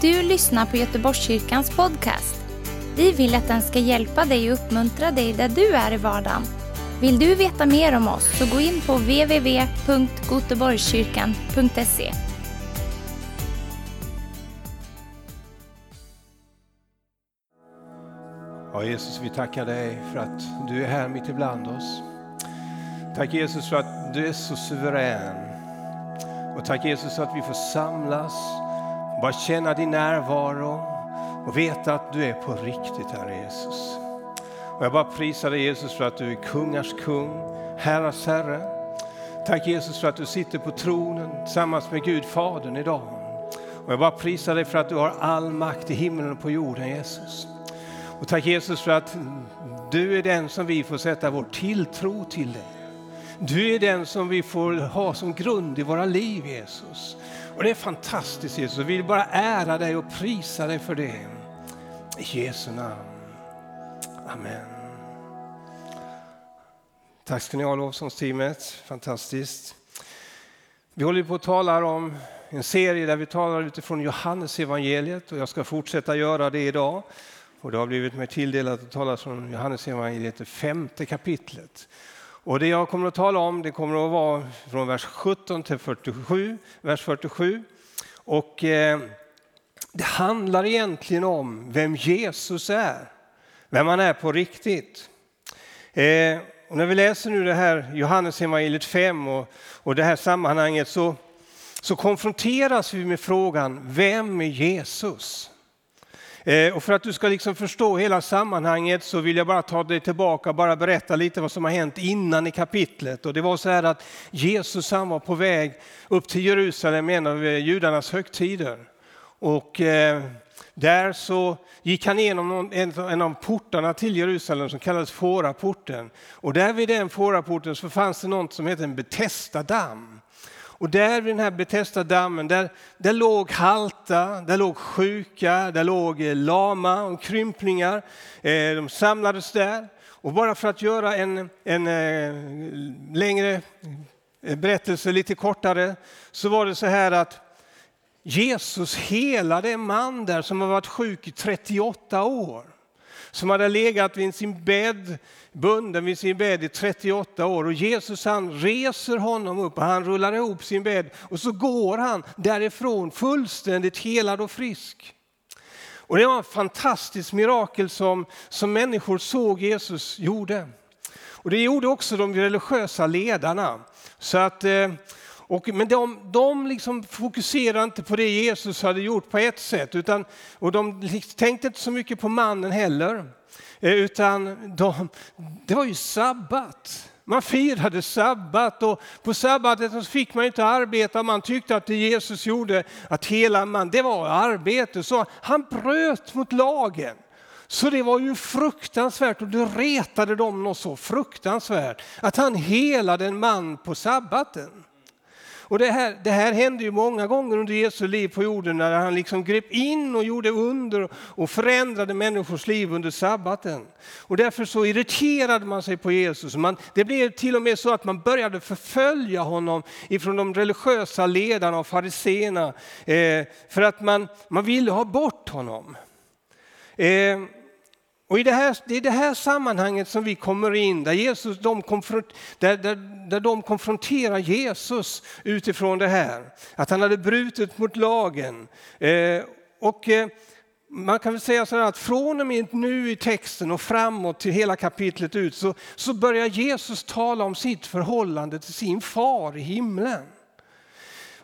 Du lyssnar på Göteborgskyrkans podcast. Vi vill att den ska hjälpa dig och uppmuntra dig där du är i vardagen. Vill du veta mer om oss så gå in på www.goteborgskyrkan.se. Ja, Jesus, vi tackar dig för att du är här mitt ibland oss. Tack Jesus för att du är så suverän. Och tack Jesus för att vi får samlas, bara känna din närvaro och veta att du är på riktigt, Herre Jesus. Och jag bara prisar dig Jesus för att du är kungars kung, herrars herre. Tack Jesus för att du sitter på tronen tillsammans med Gud Fadern idag. Och jag bara prisar dig för att du har all makt i himlen och på jorden Jesus. Och tack Jesus för att du är den som vi får sätta vår tilltro till dig. Du är den som vi får ha som grund i våra liv Jesus. Och det är fantastiskt Jesus. Vi vill bara ära dig och prisa dig för det. I Jesu namn. Amen. Tack ska ni ha lovsångsteamet. Fantastiskt. Vi håller på att tala om en serie där vi talar utifrån Johannes evangeliet och jag ska fortsätta göra det idag. Och det har blivit mig tilldelat att tala från Johannes evangeliet, det femte kapitlet. Och det jag kommer att tala om det kommer att vara från vers 17 till 47, vers 47. Och eh, det handlar egentligen om vem Jesus är, vem han är på riktigt. Eh, och när vi läser nu det här Johannes evangeliet 5 och, och det här sammanhanget så, så konfronteras vi med frågan, vem är Jesus? Eh, och för att du ska liksom förstå hela sammanhanget så vill jag bara ta dig tillbaka och bara berätta lite vad som har hänt innan i kapitlet. Och det var så här att Jesus han var på väg upp till Jerusalem, en av eh, judarnas högtider. Och eh, där så gick han igenom en av portarna till Jerusalem som kallades Fåraporten. Och där vid den Fåraporten så fanns det något som heter en Betesda-damm. Och där vid den här Betesda-dammen, där, där låg halta, där låg sjuka, där låg eh, lama och krymplingar. Eh, de samlades där. Och bara för att göra en, en eh, längre berättelse lite kortare så var det så här att Jesus helade en man där som har varit sjuk i 38 år. Som hade legat vid sin bädd, bunden vid sin bädd i 38 år. Och Jesus han reser honom upp och han rullar ihop sin bädd och så går han därifrån fullständigt helad och frisk. Och det var ett fantastiskt mirakel som, som människor såg Jesus gjorde. Och det gjorde också de religiösa ledarna. Så att eh, och, men de, de liksom fokuserade inte på det Jesus hade gjort på ett sätt, utan, och de tänkte inte så mycket på mannen heller. Eh, utan de, det var ju sabbat. Man firade sabbat och på sabbatet fick man inte arbeta. Man tyckte att det Jesus gjorde, att hela man, det var arbete. Så han bröt mot lagen. Så det var ju fruktansvärt och det retade dem något så fruktansvärt att han helade en man på sabbaten. Och det här, det här hände ju många gånger under Jesu liv på jorden när han liksom grep in och gjorde under och förändrade människors liv under sabbaten. Och därför så irriterade man sig på Jesus. Man, det blev till och med så att man började förfölja honom ifrån de religiösa ledarna och fariseerna eh, för att man, man ville ha bort honom. Eh, och i det, här, det är det här sammanhanget som vi kommer in, där, Jesus, de där, där, där de konfronterar Jesus utifrån det här. Att han hade brutit mot lagen. Eh, och eh, man kan väl säga så här att från och med nu i texten och framåt till hela kapitlet ut så, så börjar Jesus tala om sitt förhållande till sin far i himlen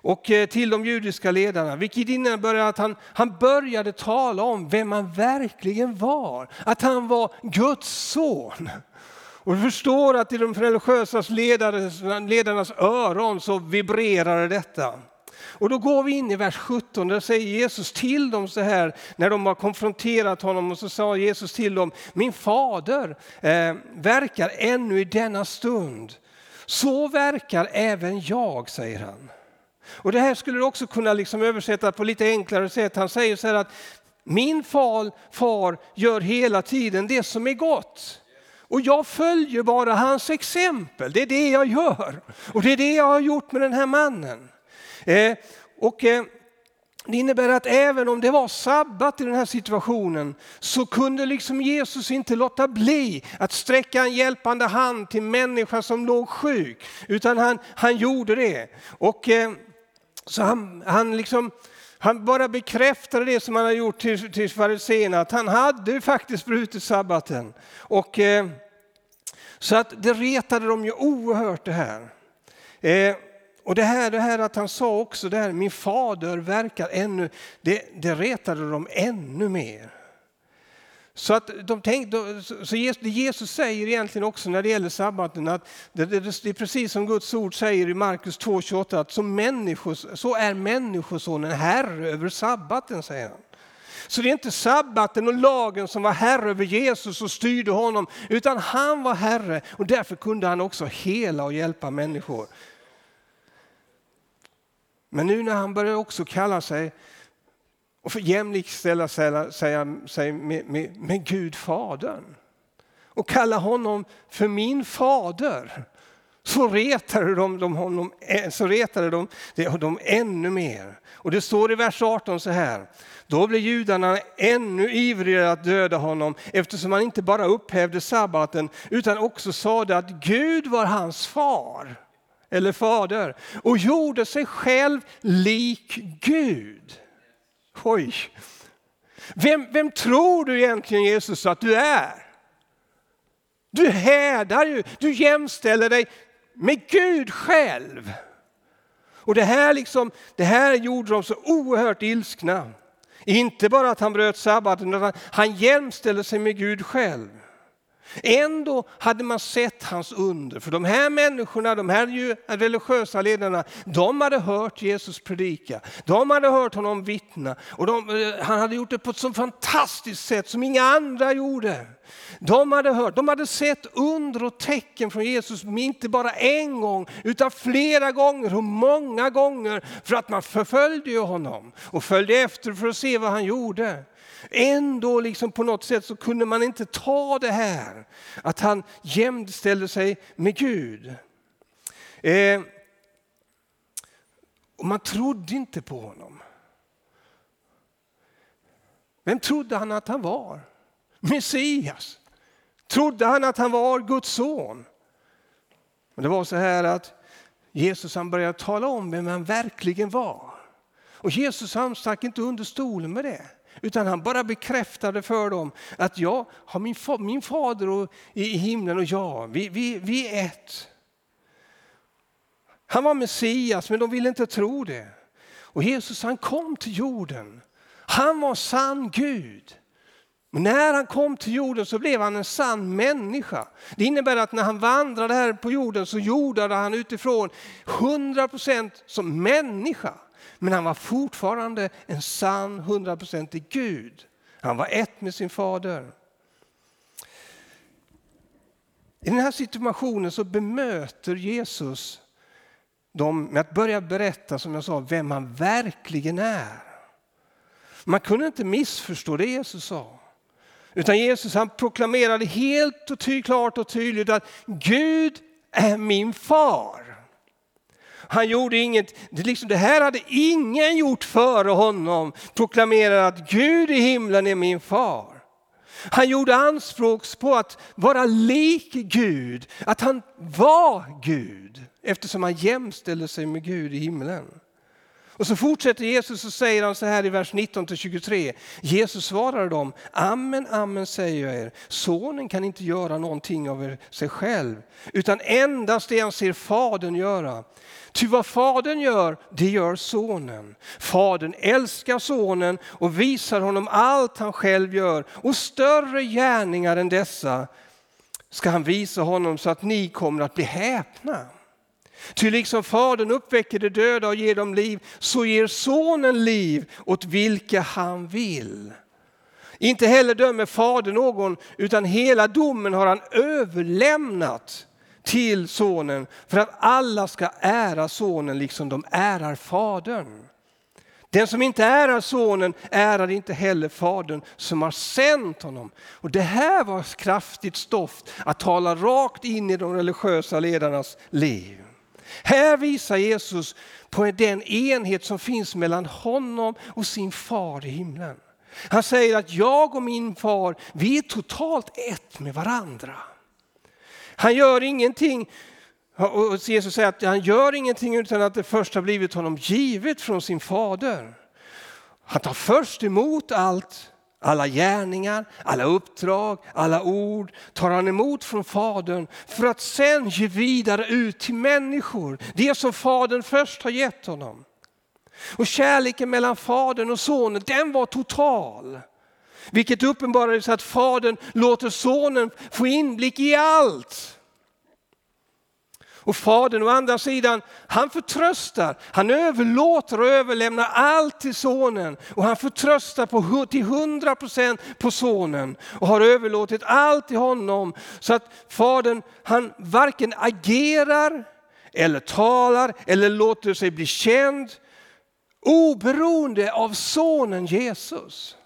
och eh, till de judiska ledarna, vilket innebär att han, han började tala om vem han verkligen var. Att han var Guds son. Och du förstår att i de religiösa ledarnas, ledarnas öron så vibrerade detta. Och då går vi in i vers 17, där säger Jesus till dem så här, när de har konfronterat honom, och så sa Jesus till dem, min fader eh, verkar ännu i denna stund. Så verkar även jag, säger han. Och det här skulle du också kunna liksom översätta på lite enklare sätt. Han säger så här att min far, far gör hela tiden det som är gott. Och jag följer bara hans exempel. Det är det jag gör. Och det är det jag har gjort med den här mannen. Eh, och eh, det innebär att även om det var sabbat i den här situationen så kunde liksom Jesus inte låta bli att sträcka en hjälpande hand till människa som låg sjuk. Utan han, han gjorde det. Och, eh, så han, han, liksom, han bara bekräftade det som han hade gjort till, till fariséerna, att han hade faktiskt brutit sabbaten. Och, eh, så att det retade dem ju oerhört det här. Eh, och det här, det här att han sa också det här, min fader verkar ännu, det, det retade dem ännu mer. Så, att de tänkte, så Jesus säger egentligen också när det gäller sabbaten att det, det, det är precis som Guds ord säger i Markus 2.28 att som människos, så är människosonen herre över sabbaten, säger han. Så det är inte sabbaten och lagen som var herre över Jesus och styrde honom, utan han var herre och därför kunde han också hela och hjälpa människor. Men nu när han börjar också kalla sig och jämlikställa sig, med, med, med Gud Fadern och kalla honom för min fader så retade de, de honom eh, så retade de, de ännu mer. Och det står i vers 18 så här. Då blev judarna ännu ivrigare att döda honom eftersom han inte bara upphävde sabbaten utan också sade att Gud var hans far eller fader och gjorde sig själv lik Gud. Oj! Vem, vem tror du egentligen Jesus att du är? Du härdar ju, du jämställer dig med Gud själv. Och det här, liksom, det här gjorde dem så oerhört ilskna. Inte bara att han bröt sabbaten, utan han jämställde sig med Gud själv. Ändå hade man sett hans under. För de här människorna, de här religiösa ledarna, de hade hört Jesus predika. De hade hört honom vittna. Och de, eh, han hade gjort det på ett så fantastiskt sätt som inga andra gjorde. De hade hört, de hade sett under och tecken från Jesus, inte bara en gång utan flera gånger och många gånger. För att man förföljde honom och följde efter för att se vad han gjorde. Ändå liksom på något sätt så kunde man inte ta det här att han jämställde sig med Gud. Eh, och man trodde inte på honom. Vem trodde han att han var? Messias. Trodde han att han var Guds son? Men det var så här att Jesus han började tala om vem han verkligen var. Och Jesus han stack inte under stolen med det. Utan han bara bekräftade för dem att jag har min, min fader och, i, i himlen och jag, vi, vi, vi är ett. Han var Messias men de ville inte tro det. Och Jesus han kom till jorden. Han var sann Gud. Men när han kom till jorden så blev han en sann människa. Det innebär att när han vandrade här på jorden så jordade han utifrån 100% som människa. Men han var fortfarande en sann hundraprocentig Gud. Han var ett med sin fader. I den här situationen så bemöter Jesus dem med att börja berätta, som jag sa, vem han verkligen är. Man kunde inte missförstå det Jesus sa. Utan Jesus han proklamerade helt och ty, klart och tydligt att Gud är min far. Han gjorde inget, det, liksom, det här hade ingen gjort före honom, proklamerar att Gud i himlen är min far. Han gjorde anspråk på att vara lik Gud, att han var Gud eftersom han jämställde sig med Gud i himlen. Och så fortsätter Jesus och säger han så här i vers 19-23. Jesus svarade dem, amen, amen säger jag er, sonen kan inte göra någonting av sig själv, utan endast det han ser fadern göra. Ty vad fadern gör, det gör sonen. Fadern älskar sonen och visar honom allt han själv gör och större gärningar än dessa ska han visa honom så att ni kommer att bli häpna. Ty liksom Fadern uppväcker de döda och ger dem liv, så ger Sonen liv åt vilka han vill. Inte heller dömer Fadern någon, utan hela domen har han överlämnat till Sonen för att alla ska ära Sonen liksom de ärar Fadern. Den som inte ärar Sonen ärar inte heller Fadern som har sänt honom. Och det här var kraftigt stoft att tala rakt in i de religiösa ledarnas liv. Här visar Jesus på den enhet som finns mellan honom och sin far i himlen. Han säger att jag och min far, vi är totalt ett med varandra. Han gör ingenting, och Jesus säger att han gör ingenting utan att det först har blivit honom givet från sin fader. Han tar först emot allt, alla gärningar, alla uppdrag, alla ord tar han emot från Fadern för att sen ge vidare ut till människor det som Fadern först har gett honom. Och kärleken mellan Fadern och Sonen, den var total. Vilket uppenbarades att Fadern låter Sonen få inblick i allt. Och Fadern å andra sidan, han förtröstar, han överlåter och överlämnar allt till Sonen. Och han förtröstar på, till hundra procent på Sonen och har överlåtit allt till honom. Så att Fadern, han varken agerar eller talar eller låter sig bli känd oberoende av Sonen Jesus.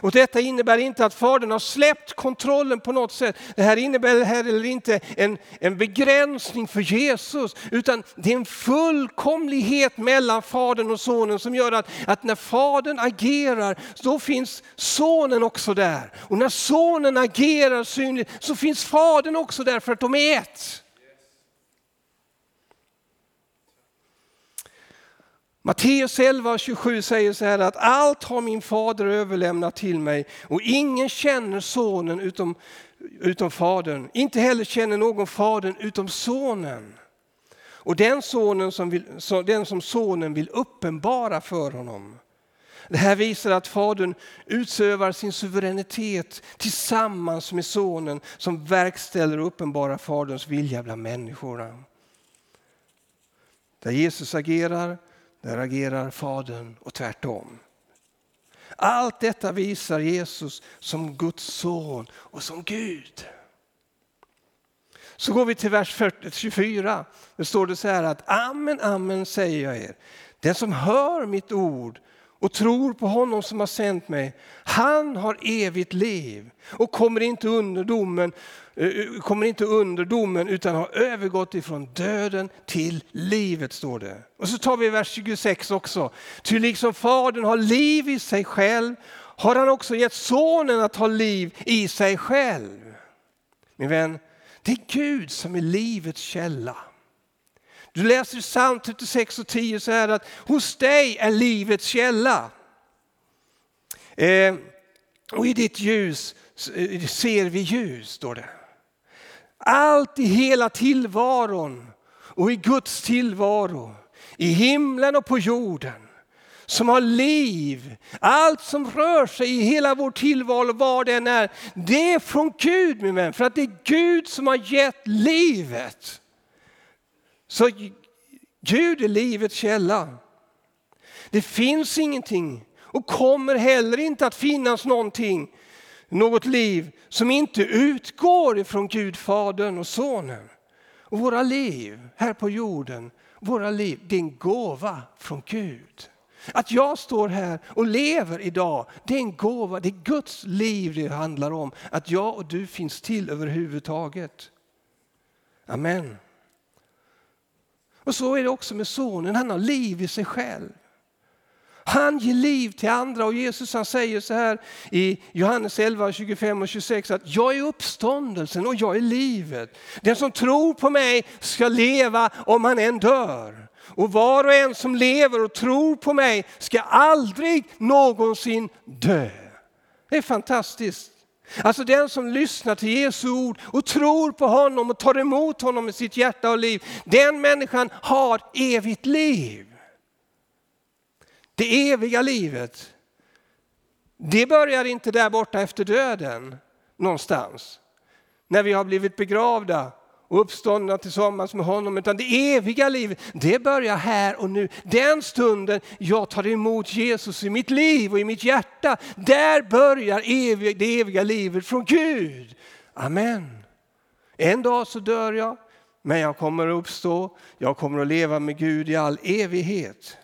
Och detta innebär inte att Fadern har släppt kontrollen på något sätt. Det här innebär heller inte en, en begränsning för Jesus, utan det är en fullkomlighet mellan Fadern och Sonen som gör att, att när Fadern agerar, då finns Sonen också där. Och när Sonen agerar synligt så finns Fadern också där för att de är ett. Matteus 11 och 27 säger så här att allt har min fader överlämnat till mig och ingen känner sonen utom, utom fadern. Inte heller känner någon fadern utom sonen. Och den, sonen som vill, den som sonen vill uppenbara för honom. Det här visar att fadern utövar sin suveränitet tillsammans med sonen som verkställer och uppenbarar faderns vilja bland människorna. Där Jesus agerar där agerar Fadern och tvärtom. Allt detta visar Jesus som Guds son och som Gud. Så går vi till vers 24. Där står det så här att amen, amen säger jag er. Den som hör mitt ord och tror på honom som har sänt mig, han har evigt liv och kommer inte under domen, Eh, eh, kommer inte under domen utan har övergått ifrån döden till livet står det. Och så tar vi vers 26 också. Ty liksom fadern har liv i sig själv har han också gett sonen att ha liv i sig själv. Min vän, det är Gud som är livets källa. Du läser i psalm 36 och 10 så här att hos dig är livets källa. Eh, och i ditt ljus eh, ser vi ljus, står det. Allt i hela tillvaron och i Guds tillvaro, i himlen och på jorden, som har liv, allt som rör sig i hela vår tillvaro, var den är, det är från Gud min vän, för att det är Gud som har gett livet. Så Gud är livets källa. Det finns ingenting och kommer heller inte att finnas någonting, något liv som inte utgår ifrån Gud Fadern och Sonen. Och våra liv här på jorden, våra liv, det är en gåva från Gud. Att jag står här och lever idag, det är en gåva, det är Guds liv det handlar om. Att jag och du finns till överhuvudtaget. Amen. Och så är det också med sonen, han har liv i sig själv. Han ger liv till andra och Jesus han säger så här i Johannes 11, 25 och 26 att jag är uppståndelsen och jag är livet. Den som tror på mig ska leva om han än dör. Och var och en som lever och tror på mig ska aldrig någonsin dö. Det är fantastiskt. Alltså den som lyssnar till Jesu ord och tror på honom och tar emot honom i sitt hjärta och liv. Den människan har evigt liv. Det eviga livet. Det börjar inte där borta efter döden någonstans. När vi har blivit begravda och uppståndna tillsammans med honom. Utan det eviga livet, det börjar här och nu. Den stunden jag tar emot Jesus i mitt liv och i mitt hjärta, där börjar evig, det eviga livet från Gud. Amen. En dag så dör jag, men jag kommer att uppstå. Jag kommer att leva med Gud i all evighet.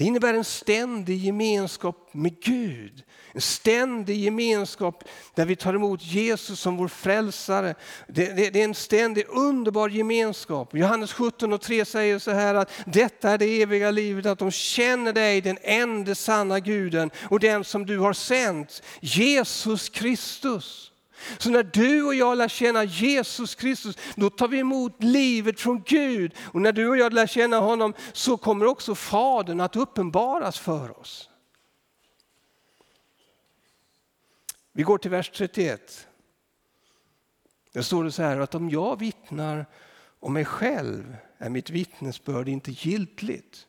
Det innebär en ständig gemenskap med Gud. En ständig gemenskap där vi tar emot Jesus som vår frälsare. Det, det, det är en ständig underbar gemenskap. Johannes 17 och 3 säger så här att detta är det eviga livet, att de känner dig, den enda sanna guden och den som du har sänt, Jesus Kristus. Så när du och jag lär känna Jesus Kristus, då tar vi emot livet från Gud. Och när du och jag lär känna honom så kommer också Fadern att uppenbaras för oss. Vi går till vers 31. Där står det så här att om jag vittnar om mig själv är mitt vittnesbörd inte giltigt.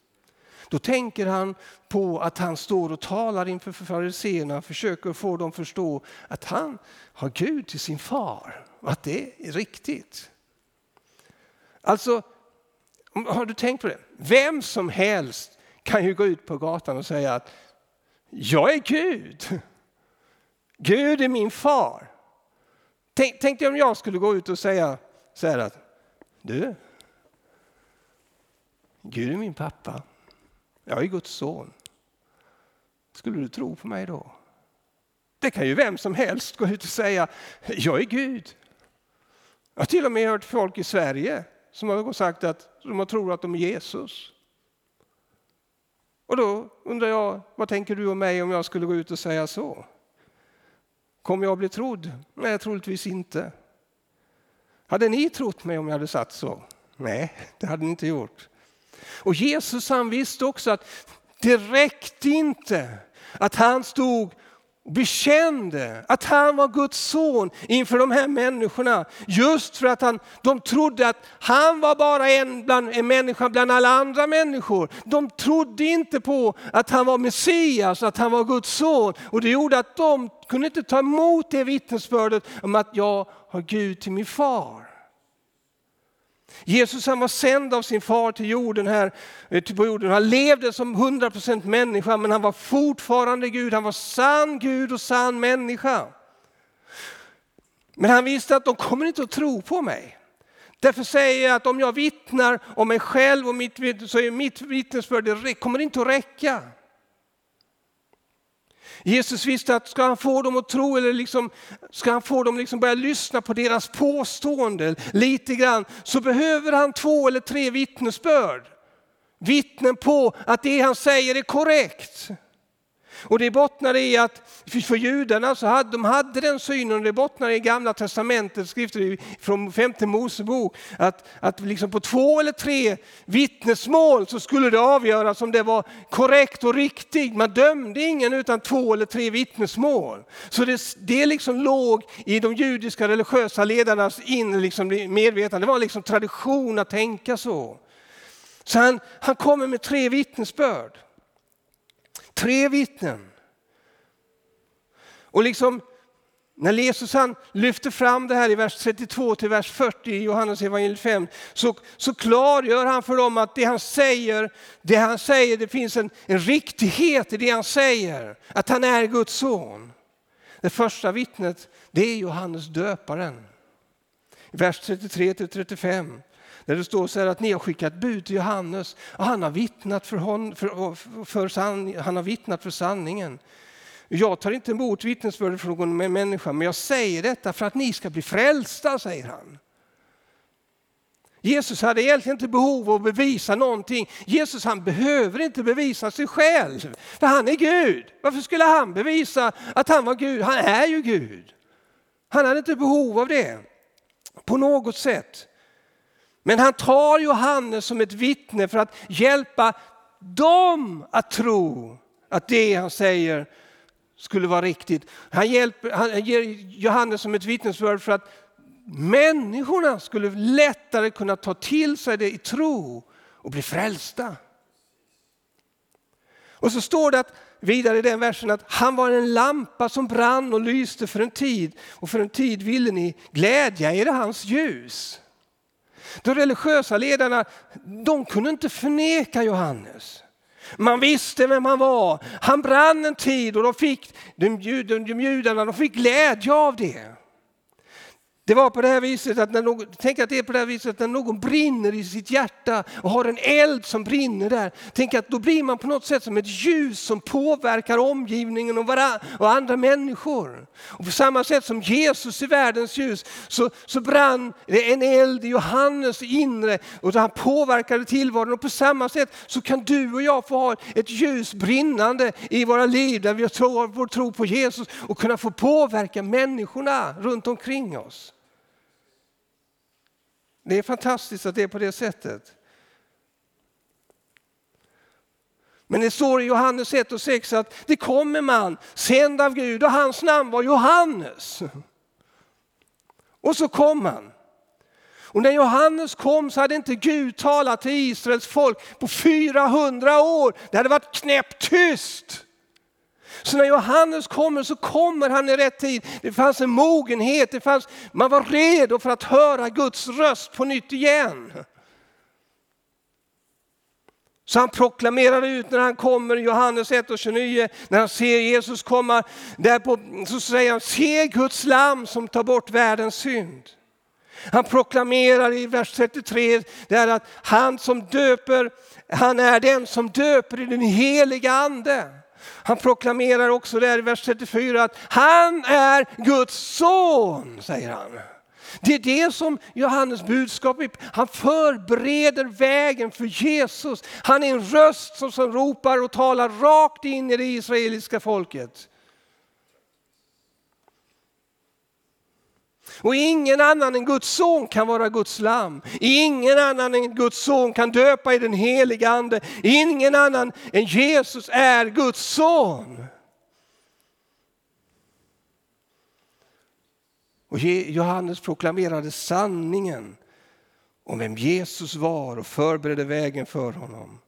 Då tänker han på att han står och talar inför fariséerna och försöker få dem att förstå att han har Gud till sin far och att det är riktigt. Alltså, har du tänkt på det? Vem som helst kan ju gå ut på gatan och säga att jag är Gud. Gud är min far. Tänk, tänk dig om jag skulle gå ut och säga så här att du, Gud är min pappa. Jag är Guds son. Skulle du tro på mig då? Det kan ju vem som helst gå ut och säga, jag är Gud. Jag har till och med hört folk i Sverige som har sagt att de tror att de är Jesus. Och då undrar jag, vad tänker du om mig om jag skulle gå ut och säga så? Kommer jag att bli trodd? Nej, troligtvis inte. Hade ni trott mig om jag hade sagt så? Nej, det hade ni inte gjort. Och Jesus han visste också att det räckte inte att han stod och bekände att han var Guds son inför de här människorna. Just för att han, de trodde att han var bara en, bland, en människa bland alla andra människor. De trodde inte på att han var Messias, att han var Guds son. Och det gjorde att de kunde inte ta emot det vittnesbördet om att jag har Gud till min far. Jesus han var sänd av sin far till jorden här eh, på jorden. Han levde som 100% människa men han var fortfarande Gud. Han var sann Gud och sann människa. Men han visste att de kommer inte att tro på mig. Därför säger jag att om jag vittnar om mig själv och mitt, så är mitt vittnesbörd, det kommer inte att räcka. Jesus visste att ska han få dem att tro eller liksom, ska han få dem liksom börja lyssna på deras påståenden lite grann så behöver han två eller tre vittnesbörd. Vittnen på att det han säger är korrekt. Och det bottnar i att för judarna så hade de hade den synen, och det bottnar i gamla testamentets skrifter från femte Mosebok, att, att liksom på två eller tre vittnesmål så skulle det avgöras om det var korrekt och riktigt. Man dömde ingen utan två eller tre vittnesmål. Så det, det liksom låg i de judiska religiösa ledarnas inre liksom medvetande. Det var liksom tradition att tänka så. Så han, han kommer med tre vittnesbörd. Tre vittnen. Och liksom när Jesus han lyfter fram det här i vers 32 till vers 40 i Johannes evangeliet 5 så, så klargör han för dem att det han säger, det han säger, det finns en, en riktighet i det han säger. Att han är Guds son. Det första vittnet det är Johannes döparen. i Vers 33 till 35. Där det står så här att ni har skickat bud till Johannes och han har vittnat för, hon, för, för, san, han har vittnat för sanningen. Jag tar inte emot vittnesbörd från någon människa men jag säger detta för att ni ska bli frälsta, säger han. Jesus hade egentligen inte behov av att bevisa någonting. Jesus han behöver inte bevisa sig själv, för han är Gud. Varför skulle han bevisa att han var Gud? Han är ju Gud. Han hade inte behov av det på något sätt. Men han tar Johannes som ett vittne för att hjälpa dem att tro att det han säger skulle vara riktigt. Han, hjälper, han ger Johannes som ett vittnesbörd för att människorna skulle lättare kunna ta till sig det i tro och bli frälsta. Och så står det att, vidare i den versen att han var en lampa som brann och lyste för en tid och för en tid ville ni glädja er i hans ljus. De religiösa ledarna de kunde inte förneka Johannes. Man visste vem han var. Han brann en tid och de, fick, de, de, de judarna de fick glädje av det. Det var på det här viset att när någon, tänk att det är på det här viset att när någon brinner i sitt hjärta och har en eld som brinner där. Tänk att då blir man på något sätt som ett ljus som påverkar omgivningen och, varann, och andra människor. Och på samma sätt som Jesus i världens ljus så, så brann det en eld i Johannes inre och han påverkade tillvaron. Och på samma sätt så kan du och jag få ha ett ljus brinnande i våra liv där vi har vår tro på Jesus och kunna få påverka människorna runt omkring oss. Det är fantastiskt att det är på det sättet. Men det står i Johannes 1 och 6 att det kommer man sänd av Gud och hans namn var Johannes. Och så kom han. Och när Johannes kom så hade inte Gud talat till Israels folk på 400 år. Det hade varit knäpptyst. Så när Johannes kommer så kommer han i rätt tid. Det fanns en mogenhet, det fanns, man var redo för att höra Guds röst på nytt igen. Så han proklamerar ut när han kommer, Johannes 1 och 29, när han ser Jesus komma, därpå, så säger han, se Guds lam som tar bort världens synd. Han proklamerar i vers 33 där att han som döper, han är den som döper i den heliga ande. Han proklamerar också där i vers 34 att han är Guds son, säger han. Det är det som Johannes budskap är. Han förbereder vägen för Jesus. Han är en röst som, som ropar och talar rakt in i det israeliska folket. Och ingen annan än Guds son kan vara Guds lam. Ingen annan än Guds son kan döpa i den heliga ande. Ingen annan än Jesus är Guds son. Och Johannes proklamerade sanningen om vem Jesus var och förberedde vägen för honom.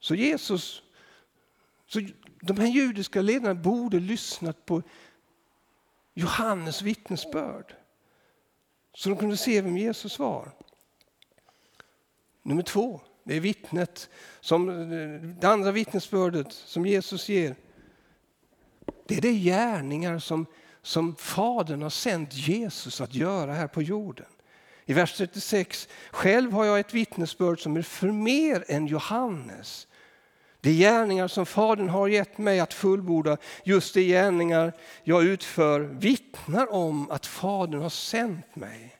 Så Jesus, så de här judiska ledarna borde lyssnat på Johannes vittnesbörd. Så de kunde se vem Jesus var. Nummer två, det är vittnet, som, det andra vittnesbördet som Jesus ger. Det är de gärningar som, som Fadern har sänt Jesus att göra här på jorden. I vers 36, själv har jag ett vittnesbörd som är för mer än Johannes. De gärningar som Fadern har gett mig att fullborda, just de gärningar jag utför vittnar om att Fadern har sänt mig.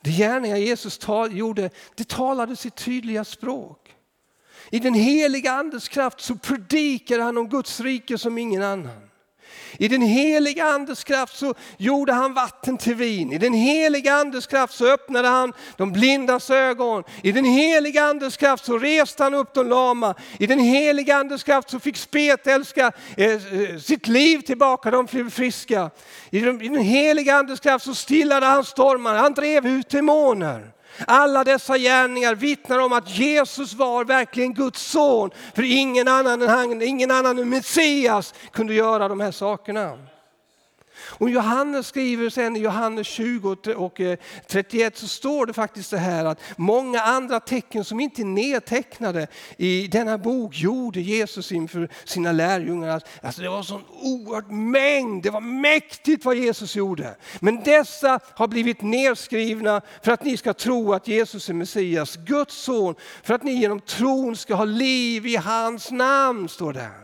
De gärningar Jesus tal, gjorde, det talade sitt tydliga språk. I den heliga Andes kraft så predikade han om Guds rike som ingen annan. I den heliga andes kraft så gjorde han vatten till vin. I den heliga andes kraft så öppnade han de blindas ögon. I den heliga andes kraft så reste han upp de lama. I den heliga andes kraft så fick spetälska eh, eh, sitt liv tillbaka, de blev friska. I den, I den heliga andes kraft så stillade han stormar, han drev ut demoner. Alla dessa gärningar vittnar om att Jesus var verkligen Guds son. För ingen annan än han, ingen annan än Messias kunde göra de här sakerna. Och Johannes skriver sen i Johannes 20 och eh, 31 så står det faktiskt så här att många andra tecken som inte är nedtecknade i denna bok gjorde Jesus inför sina lärjungar. Alltså det var en sån oerhörd mängd, det var mäktigt vad Jesus gjorde. Men dessa har blivit nedskrivna för att ni ska tro att Jesus är Messias, Guds son, för att ni genom tron ska ha liv i hans namn, står det.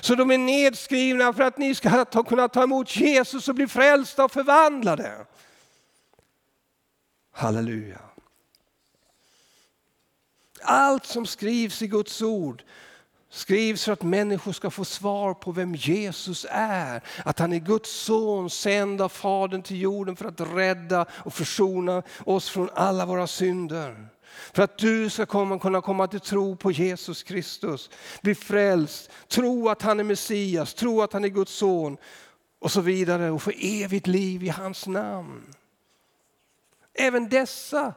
Så de är nedskrivna för att ni ska ta, kunna ta emot Jesus och bli frälsta och förvandlade. Halleluja. Allt som skrivs i Guds ord skrivs för att människor ska få svar på vem Jesus är. Att han är Guds son, sänd av Fadern till jorden för att rädda och försona oss från alla våra synder. För att du ska komma, kunna komma till tro på Jesus Kristus, bli frälst, tro att han är Messias, tro att han är Guds son och så vidare och få evigt liv i hans namn. Även dessa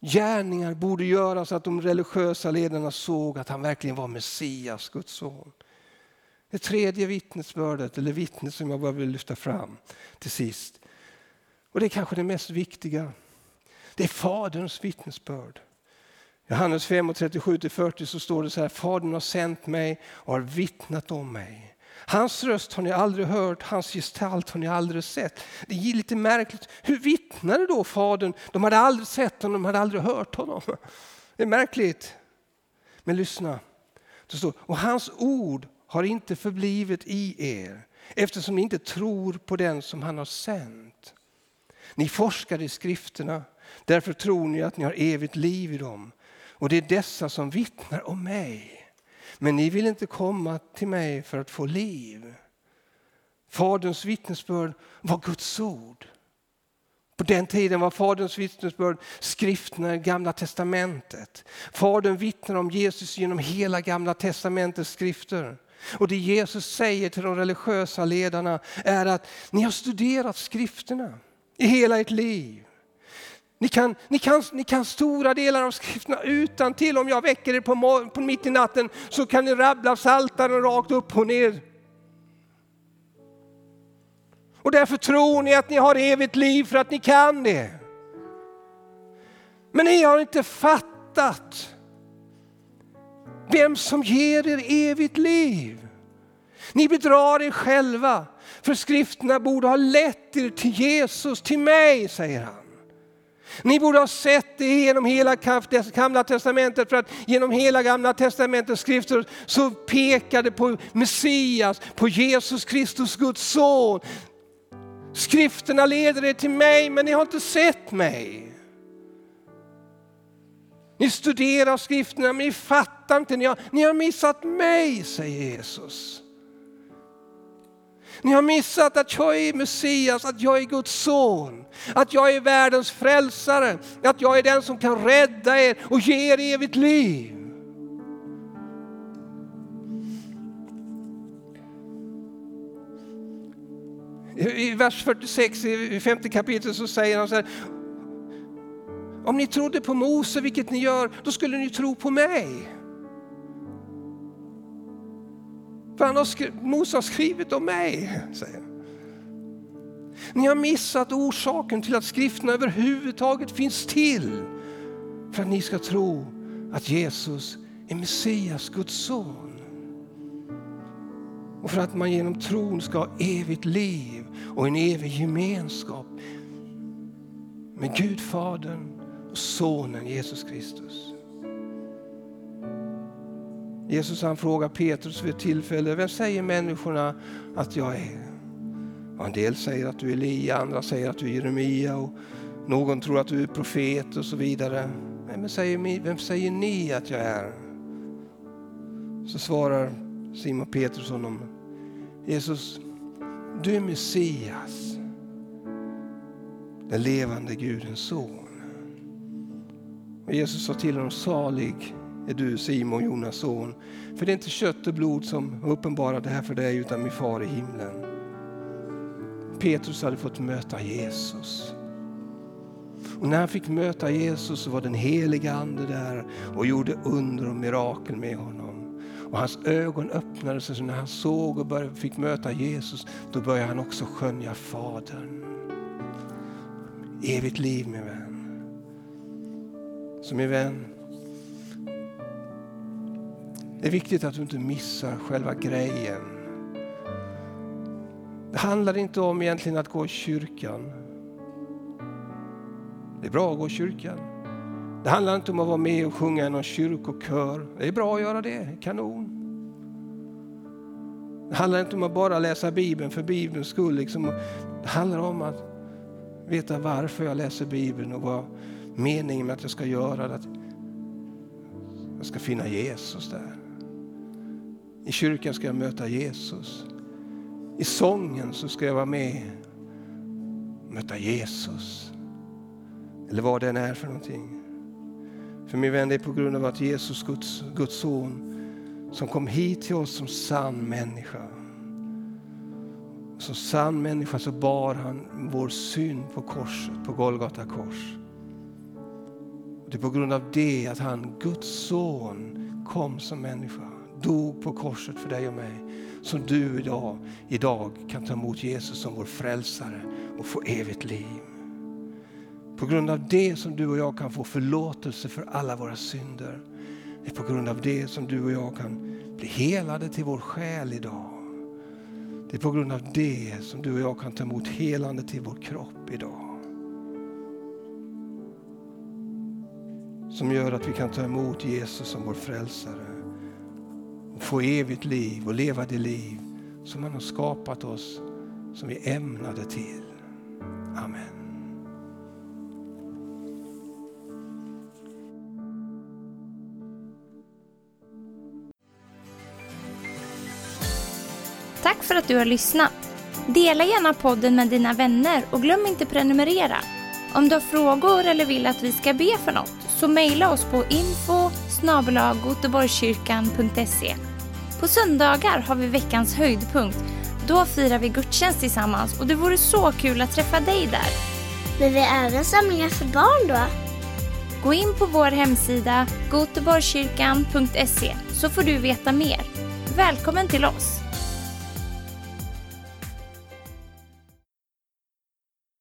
gärningar borde göra så att de religiösa ledarna såg att han verkligen var Messias, Guds son. Det tredje vittnesbördet, eller vittnet som jag bara vill lyfta fram till sist. Och det är kanske det mest viktiga. Det är Faderns vittnesbörd. Johannes 5 och 37-40 så står det så här, Fadern har sänt mig och har vittnat om mig. Hans röst har ni aldrig hört, hans gestalt har ni aldrig sett. Det är lite märkligt. Hur vittnade då Fadern? De hade aldrig sett honom, de hade aldrig hört honom. Det är märkligt. Men lyssna. Det står, och hans ord har inte förblivit i er eftersom ni inte tror på den som han har sänt. Ni forskar i skrifterna, därför tror ni att ni har evigt liv i dem. Och det är dessa som vittnar om mig. Men ni vill inte komma till mig för att få liv. Faderns vittnesbörd var Guds ord. På den tiden var Faderns vittnesbörd skrifterna i Gamla testamentet. Fadern vittnar om Jesus genom hela Gamla testamentets skrifter. Och det Jesus säger till de religiösa ledarna är att ni har studerat skrifterna i hela ert liv. Ni kan, ni, kan, ni kan stora delar av skrifterna utan till. Om jag väcker er på, på mitt i natten så kan ni rabbla saltaren rakt upp och ner. Och därför tror ni att ni har evigt liv för att ni kan det. Men ni har inte fattat vem som ger er evigt liv. Ni bedrar er själva, för skrifterna borde ha lett er till Jesus, till mig, säger han. Ni borde ha sett det genom hela gamla testamentet för att genom hela gamla testamentets skrifter så pekade på Messias, på Jesus Kristus, Guds son. Skrifterna leder er till mig men ni har inte sett mig. Ni studerar skrifterna men ni fattar inte, ni har, ni har missat mig, säger Jesus. Ni har missat att jag är Messias, att jag är Guds son, att jag är världens frälsare, att jag är den som kan rädda er och ge er evigt liv. I vers 46 i femte kapitlet så säger han så här, om ni trodde på Mose, vilket ni gör, då skulle ni tro på mig. För han har skrivit, Mose har skrivit om mig, säger Ni har missat orsaken till att skrifterna överhuvudtaget finns till. För att ni ska tro att Jesus är Messias, Guds son. Och för att man genom tron ska ha evigt liv och en evig gemenskap med Gud Fadern och Sonen Jesus Kristus. Jesus han frågar Petrus vid ett tillfälle, vem säger människorna att jag är? Och en del säger att du är Elia, andra säger att du är Jeremia och någon tror att du är profet och så vidare. Men säger, vem säger ni att jag är? Så svarar Simon Petrus honom, Jesus, du är Messias, den levande Gudens son. Och Jesus sa till honom, salig är du Simon, Jonas son. För det är inte kött och blod som uppenbarar det här för dig utan min far i himlen. Petrus hade fått möta Jesus. Och när han fick möta Jesus så var den heliga ande där och gjorde under och mirakel med honom. Och hans ögon öppnade sig så när han såg och började, fick möta Jesus, då började han också skönja Fadern. Evigt liv min vän. Så min vän, det är viktigt att du inte missar själva grejen. Det handlar inte om egentligen att gå i kyrkan. Det är bra att gå i kyrkan. Det handlar inte om att vara med och sjunga i någon kyrkokör. Det är bra att göra det, kanon. Det handlar inte om att bara läsa Bibeln för Bibelns skull. Liksom. Det handlar om att veta varför jag läser Bibeln och vad meningen med att jag ska göra. Att jag ska finna Jesus där. I kyrkan ska jag möta Jesus. I sången så ska jag vara med och möta Jesus. Eller vad den är för någonting. För min vän, det är på grund av att Jesus, Guds, Guds son, som kom hit till oss som sann människa. Som sann människa så bar han vår synd på korset, på Golgata kors. Det är på grund av det att han, Guds son, kom som människa dog på korset för dig och mig. Som du idag, idag kan ta emot Jesus som vår frälsare och få evigt liv. På grund av det som du och jag kan få förlåtelse för alla våra synder. Det är på grund av det som du och jag kan bli helade till vår själ idag. Det är på grund av det som du och jag kan ta emot helande till vår kropp idag. Som gör att vi kan ta emot Jesus som vår frälsare få evigt liv och leva det liv som han har skapat oss som vi ämnade till. Amen. Tack för att du har lyssnat. Dela gärna podden med dina vänner och glöm inte prenumerera. Om du har frågor eller vill att vi ska be för något så mejla oss på info på söndagar har vi veckans höjdpunkt. Då firar vi gudstjänst tillsammans och det vore så kul att träffa dig där. Men vi har även samlingar för barn då? Gå in på vår hemsida goteborgskyrkan.se så får du veta mer. Välkommen till oss!